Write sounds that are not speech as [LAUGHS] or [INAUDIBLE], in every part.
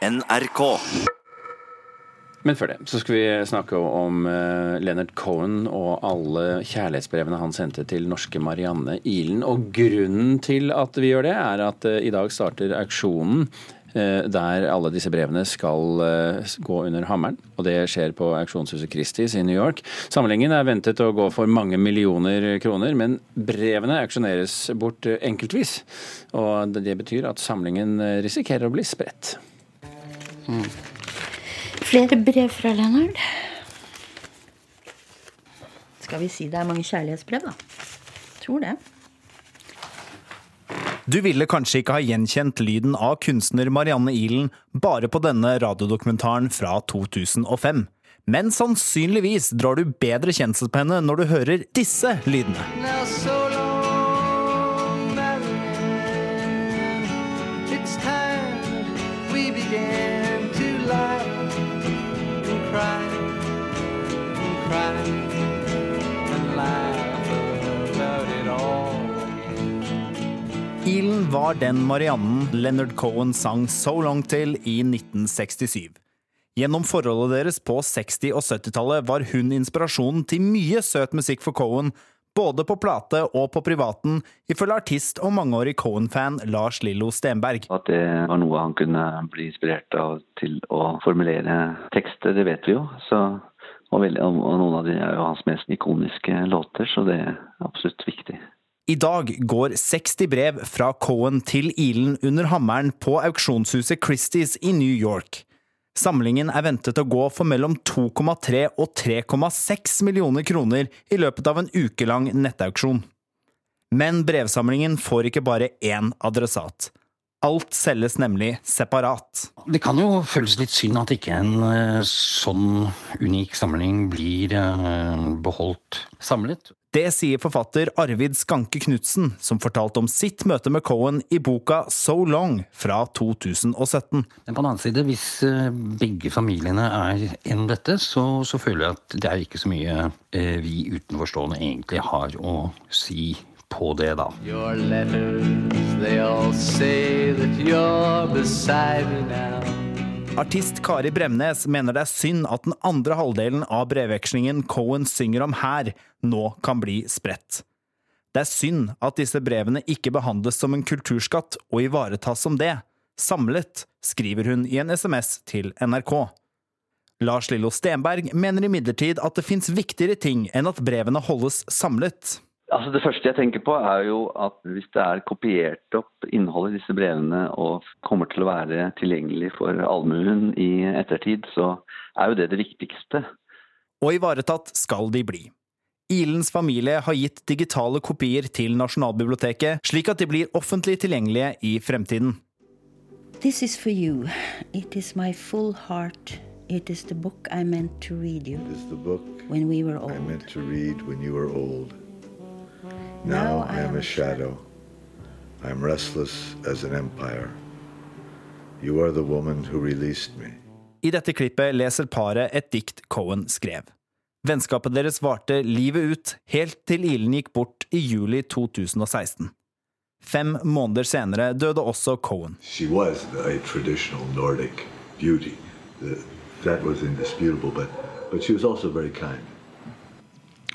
NRK. Men før det så skal vi snakke om uh, Leonard Cohen og alle kjærlighetsbrevene han sendte til norske Marianne Ilen. Og grunnen til at vi gjør det, er at uh, i dag starter auksjonen uh, der alle disse brevene skal gå under hammeren. Og det skjer på auksjonshuset Christies i New York. Samlingen er ventet å gå for mange millioner kroner, men brevene auksjoneres bort enkeltvis. Og det betyr at samlingen risikerer å bli spredt. Mm. Flere brev fra Leonard. Skal vi si det er mange kjærlighetsbrev, da? Tror det. Du ville kanskje ikke ha gjenkjent lyden av kunstner Marianne Ilen bare på denne radiodokumentaren fra 2005. Men sannsynligvis drar du bedre kjensel på henne når du hører disse lydene. Var den Mariannen Leonard Cohen sang So Long til i 1967. Gjennom forholdet deres på 60- og 70-tallet var hun inspirasjonen til mye søt musikk for Cohen, både på plate og på privaten, ifølge artist og mangeårig Cohen-fan Lars Lillo Stenberg. At det var noe han kunne bli inspirert av til å formulere tekster, det vet vi jo. Så, og, veldig, og noen av de er jo hans mest ikoniske låter, så det er absolutt viktig. I dag går 60 brev fra Cohen til Ilen under hammeren på auksjonshuset Christies i New York. Samlingen er ventet å gå for mellom 2,3 og 3,6 millioner kroner i løpet av en ukelang nettauksjon. Men brevsamlingen får ikke bare én adressat. Alt selges nemlig separat. Det kan jo føles litt synd at ikke en eh, sånn unik samling blir eh, beholdt samlet. Det sier forfatter Arvid Skanke Knutsen, som fortalte om sitt møte med Cohen i boka So Long fra 2017. Men på den annen side, hvis eh, begge familiene er enn dette, så, så, føler jeg at det er ikke så mye vi utenforstående egentlig har å si på det, da. Your letters, they all say that you're beside me now. Artist Kari Bremnes mener det er synd at den andre halvdelen av brevvekslingen Cohen synger om her, nå kan bli spredt. Det er synd at disse brevene ikke behandles som en kulturskatt og ivaretas som det, samlet, skriver hun i en SMS til NRK. Lars Lillo Stenberg mener imidlertid at det fins viktigere ting enn at brevene holdes samlet. Altså Det første jeg tenker på, er jo at hvis det er kopiert opp innhold i disse brevene og kommer til å være tilgjengelig for allmuen i ettertid, så er jo det det viktigste. Og ivaretatt skal de bli. Ilens familie har gitt digitale kopier til Nasjonalbiblioteket, slik at de blir offentlig tilgjengelige i fremtiden. This is for you. It is my full heart. It is the book I meant to read you when we were old. I meant to read when you were old. Now I am a shadow. I am restless as an empire. You are the woman who released me. I dette klippet leser paret et dikt Cohen skrev. Vennskapet deres varte livet ut, helt til Ilen gikk bort i juli 2016. Fem måneder senere døde også Cohen. She was a traditional Nordic beauty. That was indisputable, but, but she was also very kind.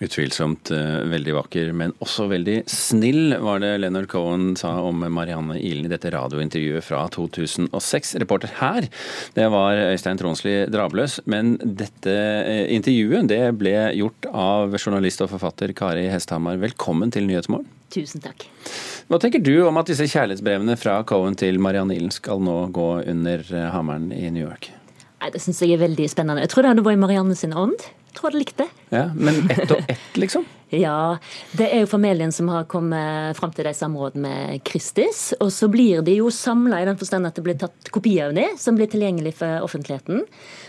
Utvilsomt uh, veldig vakker, men også veldig snill, var det Leonard Cohen sa om Marianne Ilen i dette radiointervjuet fra 2006. Reporter her, det var Øystein Tronsli Drabløs. Men dette uh, intervjuet det ble gjort av journalist og forfatter Kari Hesthamar. Velkommen til Nyhetsmorgen. Tusen takk. Hva tenker du om at disse kjærlighetsbrevene fra Cohen til Marianne Ilen skal nå gå under uh, hammeren i New York? Nei, Det syns jeg er veldig spennende. Jeg tror det hadde vært i Marianne sin ånd tror det likte. Ja, Men ett og ett, liksom? [LAUGHS] ja. Det er jo familien som har kommet fram til de samråd med Kristis. Og så blir de jo samla i den forstand at det blir tatt kopi av dem, som blir tilgjengelig for offentligheten.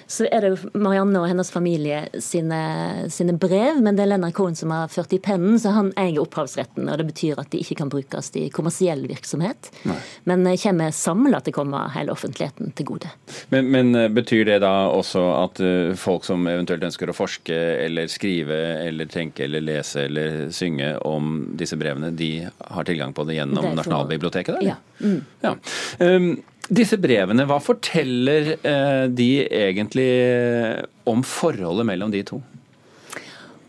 Så er det jo Marianne og hennes familie sine, sine brev, men det er Lennart Cohen som har ført i pennen, så han eier opphavsretten. Og det betyr at de ikke kan brukes i kommersiell virksomhet. Nei. Men kommer samla til å komme hele offentligheten til gode. Men, men, betyr det da også at uh, folk som eventuelt ønsker å forske eller skrive eller tenke eller lese eller synge om disse brevene, de har tilgang på det gjennom det Nasjonalbiblioteket? eller? ja. Mm. ja. Um, Disse brevene, hva forteller uh, de egentlig om forholdet mellom de to?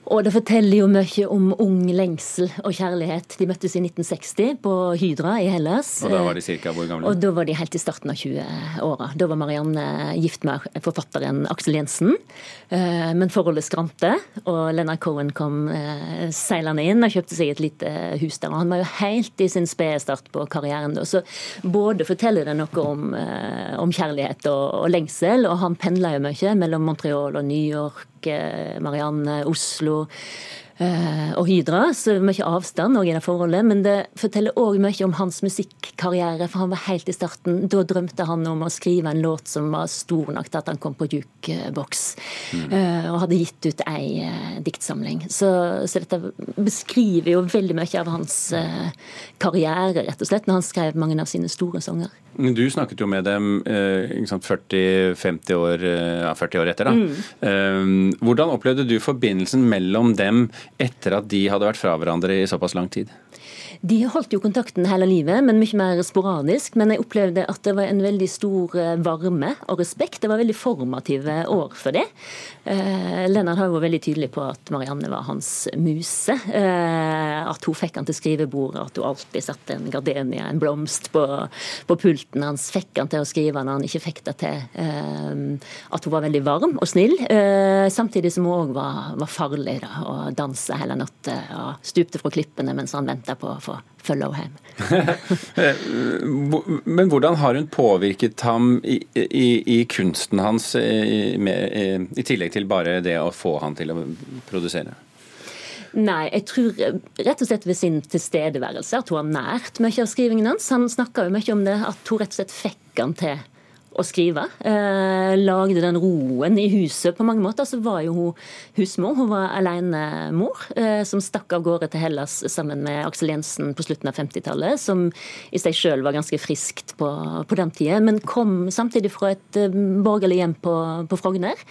Og det forteller jo mye om ung lengsel og kjærlighet. De møttes i 1960 på Hydra i Hellas. Og da var de cirka hvor gamle? Og da var de helt i starten av 20-åra. Da var Marianne gift med forfatteren Aksel Jensen. Eh, men forholdet skrante, og Leonard Cohen kom eh, seilende inn og kjøpte seg et lite hus der. Og han var jo helt i sin spede start på karrieren da. Så både forteller det noe om, eh, om kjærlighet og, og lengsel, og han pendla jo mye mellom Montreal og New York Marianne, Oslo. eh, og Hydra, så mye avstand i det forholdet. Men det forteller òg mye om hans musikkarriere, for han var helt i starten. Da drømte han om å skrive en låt som var stor nok til at han kom på jukebox. Mm. Eh, og hadde gitt ut ei uh, diktsamling. Så, så, dette beskriver jo veldig mye av hans karriere, rett og slett, når han skrev mange av sine store sanger. Du snakket jo med dem 40-50 år, ja, 40 år etter. da. Mm. Hvordan opplevde du forbindelsen mellom dem etter at de hadde vært fra hverandre i såpass lang tid? De holdt jo kontakten hele livet, men mye mer sporadisk. Men jeg opplevde at det var en veldig stor eh, varme og respekt. Det var veldig formative år for det. Eh, Lennart har jo vært veldig tydelig på at Marianne var hans muse. Eh, at hun fikk han til skrivebordet, at hun alltid satte en gardenia, en blomst, på, på pulten hans. Fikk han til å skrive når han ikke fikk det til. At hun var veldig varm og snill. Samtidig som hun òg var, var, farlig da, og dansa hele natta og stupte fra klippene mens han venta på følge henne. [LAUGHS] Men hvordan har hun påvirket ham i, i, i kunsten hans, i, med, i tillegg til bare det å få han til å produsere? Nei, jeg tror rett og slett ved sin tilstedeværelse at hun har nært mye av skrivingen hans. Han snakka jo mye om det, at hun rett og slett fikk han til å skrive. Eh, lagde den roen i huset. På mange måter så var jo hun husmor. Hun var alenemor eh, som stakk av gårde til Hellas sammen med Aksel Jensen på slutten av 50-tallet, som i seg sjøl var ganske friskt på, på, den tida, men kom samtidig fra et eh, borgerlig hjem på, på Frogner.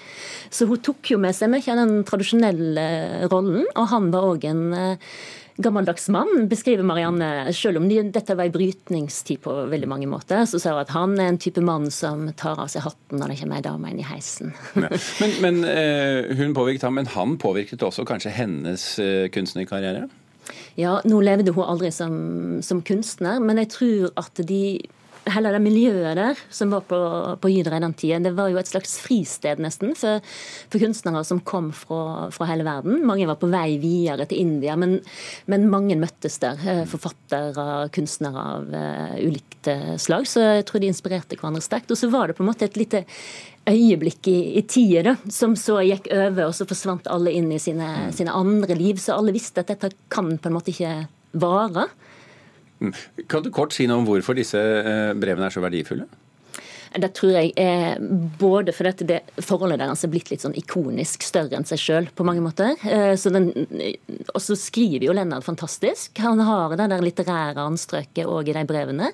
Så hun tok jo med seg mye av den tradisjonelle rollen, og han var òg en eh, gammeldags mann, beskriver Marianne. Selv om dette var en brytningstid på veldig mange måter, så sa hun at han er en type mann som tar av seg hatten når det kommer ei dame inn i heisen. Ja. Men, men uh, hun påvirket ham, men han påvirket også kanskje hennes uh, kunstnerkarriere? Ja, nå levde hun aldri som, som kunstner, men jeg tror at de hele det miljøet der som var på, på Hydra i den tida, det var jo et slags fristed nesten for, for kunstnere som kom fra, fra, hele verden. Mange var på vei videre til India, men, men mange møttes der. Eh, forfattere, kunstnere av uh, ulikt slag. Så jeg tror de inspirerte hverandre sterkt. Og så var det på en måte et lite øyeblikk i, i tida som så gikk over, og så forsvant alle inn i sine, sine andre liv. Så alle visste at dette kan på en måte ikke vare. Kan du kort si noe om hvorfor disse eh, brevene er så verdifulle? Det tror jeg er både fordi det forholdet deres er blitt litt sånn ikonisk større enn seg sjøl på mange måter. Eh, så den, og så skriver jo Lennart fantastisk. Han har det der litterære anstrøket òg i de brevene.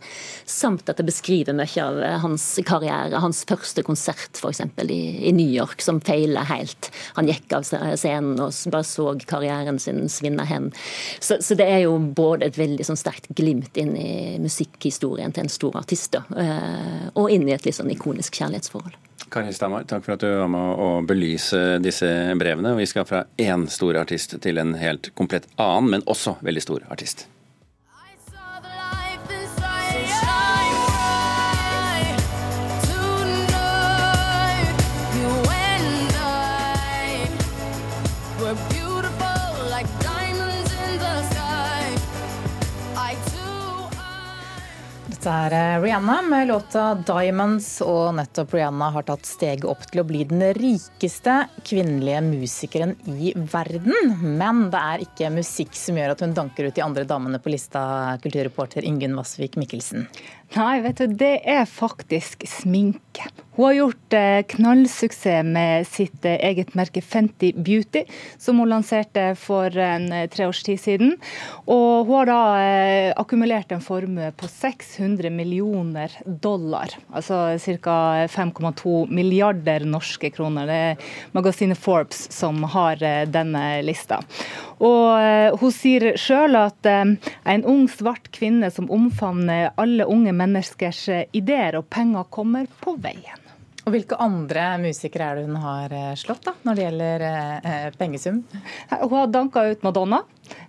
Samt at det beskriver mye av hans karriere. Hans første konsert f.eks. I, i New York, som feiler helt. Han gikk av scenen og bare så karrieren sin svinne hen. Så, så, det er jo både et veldig sånn sterkt glimt inn i musikkhistorien til en stor artist, da, eh, og inn i et veldig sånn ikonisk kjærlighetsforhold. Kari Stamar, takk for at du var med å belyse disse brevene. Vi skal fra én stor artist til en helt komplett annen, men også veldig stor artist. Dette er eh, Rihanna med låta 'Diamonds', og nettopp Rihanna har tatt steget opp til å bli den rikeste kvinnelige musikeren i verden. Men det er ikke musikk som gjør at hun danker ut de andre damene på lista, kulturreporter Ingunn Vassvik Mikkelsen. Nei, vet du, det er faktisk sminke. Hun har gjort eh, knallsuksess med sitt eh, eget merke Fenty Beauty, som hun lanserte for en eh, tre års tid siden. Og hun har da akkumulert en formue på 600 millioner dollar, altså ca. 5,2 milliarder norske kroner. Det er magasinet Forbes som har denne lista. Og hun sier sjøl at en ung svart kvinne som omfavner alle unge menneskers ideer og penger, kommer på veien. Og Hvilke andre musikere er det hun har eh, slått da, når det gjelder eh, pengesum? Hun har danka ut Madonna,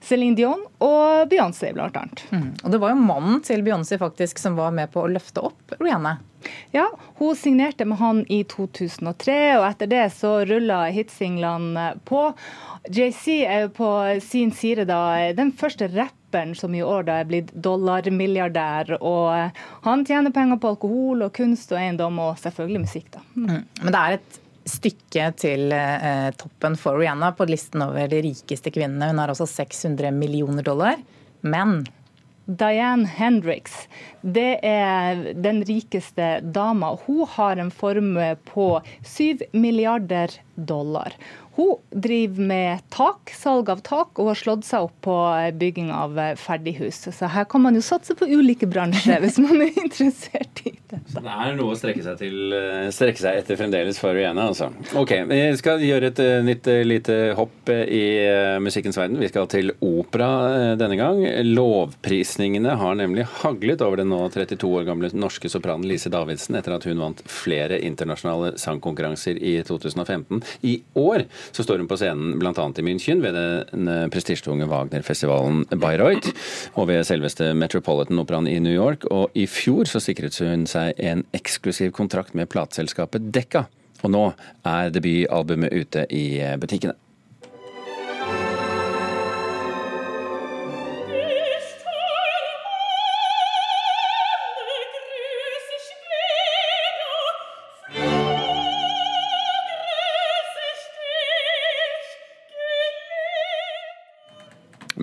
Céline Dion og Beyoncé blant annet. Mm. Og Det var jo mannen til Beyoncé faktisk som var med på å løfte opp Rihanna. Ja, hun signerte med han i 2003, og etter det så rulla hitsinglene på. JC er jo på sin side da den første rapp som i år da er blitt dollarmilliardær. Og han tjener penger på alkohol og kunst og eiendom, og selvfølgelig musikk, da. Mm. Men det er et stykke til eh, toppen for Rihanna på listen over de rikeste kvinnene. Hun har også 600 millioner dollar. Men Diane Hendricks, det er den rikeste dama. Hun har en formue på 7 milliarder dollar. Hun driver med tak, salg av tak, og har slått seg opp på bygging av ferdighus. Så her kan man jo satse på ulike bransjer [LAUGHS] hvis man er interessert i dette. Så det er noe å strekke seg, til, eh, strekke seg etter fremdeles for Rihanna, altså. Ok, vi skal gjøre et eh, nytt eh, lite hopp i musikkens verden. Vi skal til opera denne gang. Lovprisningene har nemlig haglet over den nå 32 år gamle norske sopranen Lise Davidsen etter at hun vant flere internasjonale sangkonkurranser i 2015. I år så står hun på scenen bl.a. i München ved den eh, prestisjetunge Wagner-festivalen Bayreuth og ved selveste Metropolitan-operaen i New York. Og i fjor så sikret hun seg en eksklusiv kontrakt med plateselskapet Dekka. Og nå er debutalbumet ute i eh, butikkene.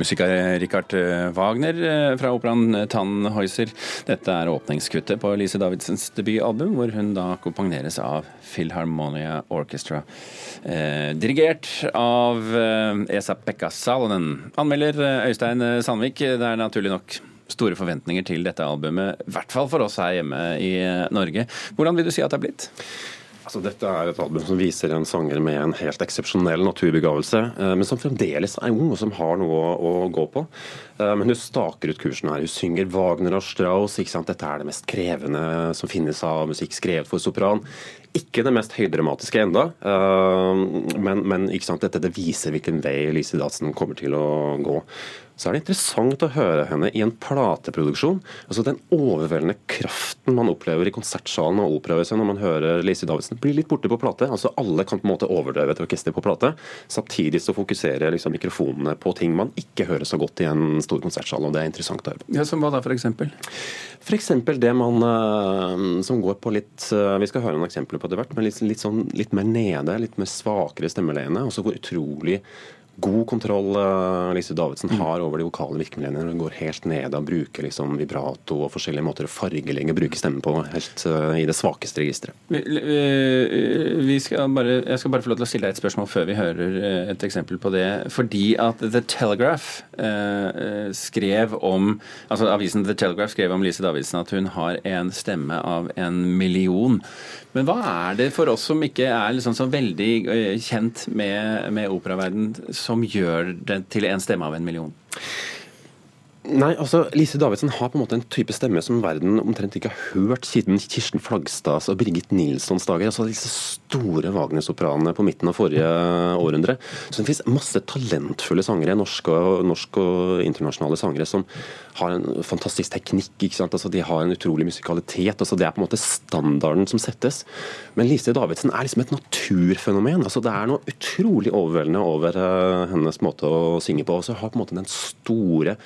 Musikk av Richard eh, Wagner eh, fra operaen Tannhäuser. Dette er åpningskuttet på Lise Davidsens debutalbum, hvor hun da kompagneres av Philharmonia Orchestra. Eh, dirigert av eh, Esa-Pekka Salonen. Anmelder eh, Øystein Sandvik, det er naturlig nok store forventninger til dette albumet, i hvert fall for oss her hjemme i Norge. Hvordan vil du si at det er blitt? Altså, dette er et album som viser en sanger med en helt eksepsjonell naturbegavelse, eh, men som fremdeles er ung og som har noe å, å gå på. Eh, men hun staker ut kursen her. Hun synger Wagner og Strauss. ikke sant? Dette er det mest krevende som finnes av musikk skrevet for sopran. Ikke det mest høydramatiske enda, eh, men, men dette det viser hvilken vei Lise Datsen kommer til å gå så er det interessant å høre henne i en plateproduksjon. Altså Den overveldende kraften man opplever i konsertsalen og operahuset når man hører Lise Davidsen, blir litt borte på plate. Altså Alle kan på en måte overdøve et orkester på plate. Samtidig så fokuserer liksom mikrofonene på ting man ikke hører så godt i en stor konsertsal. og Det er interessant å høre Ja, Som hva da, f.eks.? F.eks. det man uh, som går på litt uh, Vi skal høre noen eksempler på det hvert, men litt, litt, sånn, litt mer nede, litt mer svakere stemmeleiende. Også hvor utrolig god kontroll uh, Lise Davidsen mm. har over de vokale virkemidlene. Hun går helt ned og bruker liksom vibrato og forskjellige måter å fargelegge og bruke stemmen på helt uh, i det svakeste registeret. Vi, vi skal bare, jeg skal bare få lov til å stille deg et spørsmål før vi hører eh, et eksempel på det. Fordi at The Telegraph skrev om altså avisen The Telegraph skrev om Lise Davidsen at hun har en stemme av en million. Men hva er det for oss som ikke er liksom så veldig kjent med, med operaverden, som gjør det til en stemme av en million? Nei, altså Lise Davidsen har på en måte en type stemme som verden omtrent ikke har hørt siden Kirsten Flagstads og Birgit Nilssons dager. altså Disse store Wagner-sopranene på midten av forrige århundre. Så det finnes masse talentfulle sangere, norske og, norsk og internasjonale sangere, som har en fantastisk teknikk. ikke sant? Altså De har en utrolig musikalitet. altså Det er på en måte standarden som settes. Men Lise Davidsen er liksom et naturfenomen. altså Det er noe utrolig overveldende over uh, hennes måte å synge på. Og så har på en måte den store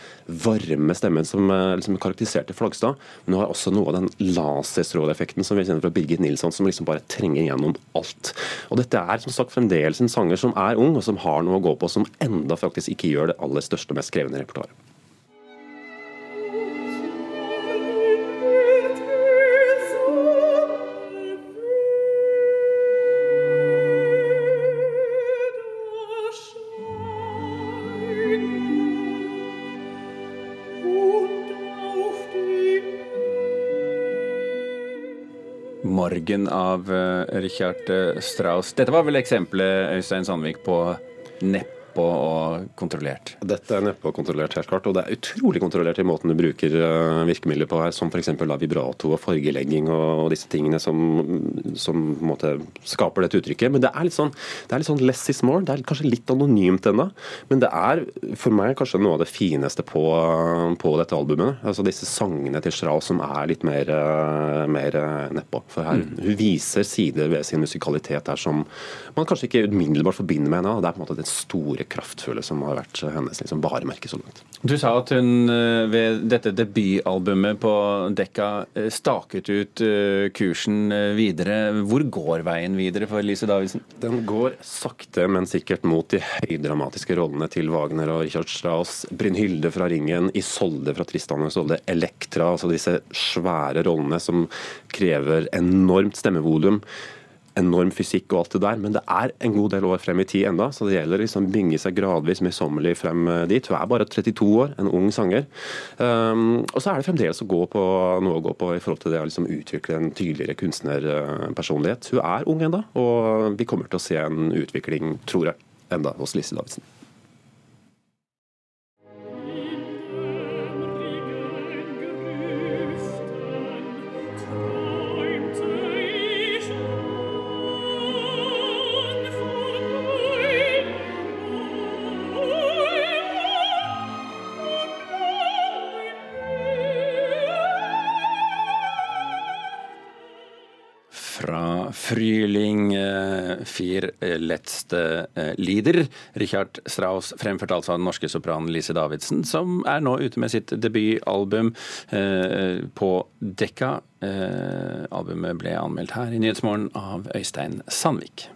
varme stemmen som eh, liksom karakteriserte Flagstad. Men hun har også noe av den laserstråleeffekten som vi kjenner fra Birgit Nilsson, som liksom bare trenger gjennom alt. Og Dette er som sagt fremdeles en sanger som er ung, og som har noe å gå på, som enda faktisk ikke gjør det aller største og mest krevende repertoaret. Morgen av Richard Strauss. Dette var vel eksempelet, Øystein Sandvik, på nepp nedpå og kontrollert? Dette er nedpå og kontrollert, helt klart. Og det er utrolig kontrollert i måten du bruker eh, virkemidler på her, som f.eks. vibrato og fargelegging og, disse tingene som, som måte, skaper dette uttrykket. Men det er litt sånn, det er litt sånn less is more. Det er kanskje litt anonymt ennå. Men det er for meg kanskje noe av det fineste på, på dette albumet. Altså disse sangene til Strauss som er litt mer, eh, mer eh, nedpå. For her, mm. hun viser sider ved sin musikalitet der som man kanskje ikke umiddelbart forbinder med henne. Det er på en måte den store kraftfulle som har vært hennes liksom, varemerke så langt. Du sa at hun eh, ved dette debutalbumet på Dekka eh, staket ut eh, kursen videre. Hvor går veien videre for Lise Davidsen? Den går sakte, men sikkert mot de høydramatiske rollene til Wagner og Richard Strauss. Brynhilde fra Ringen, Isolde fra Tristan og Isolde, Elektra, altså disse svære rollene som krever enormt stemmevolum enorm fysikk og alt det der, men det er en god del år frem i tid enda, så det gjelder liksom binge seg gradvis møysommelig frem eh, dit. Hun er bare 32 år, en ung sanger. Um, og så er det fremdeles å gå på, noe å gå på i forhold til det å liksom utvikle en tydeligere kunstnerpersonlighet. Hun er ung enda, og vi kommer til å se en utvikling, tror jeg, enda hos Lise Davidsen. Fryling Vier eh, letzte eh, Lieder. Richard Strauss fremførte altså av den norske sopranen Lise Davidsen, som er nå ute med sitt debutalbum eh, på Dekka. Albumet ble anmeldt her i Nyhetsmorgen av Øystein Sandvik.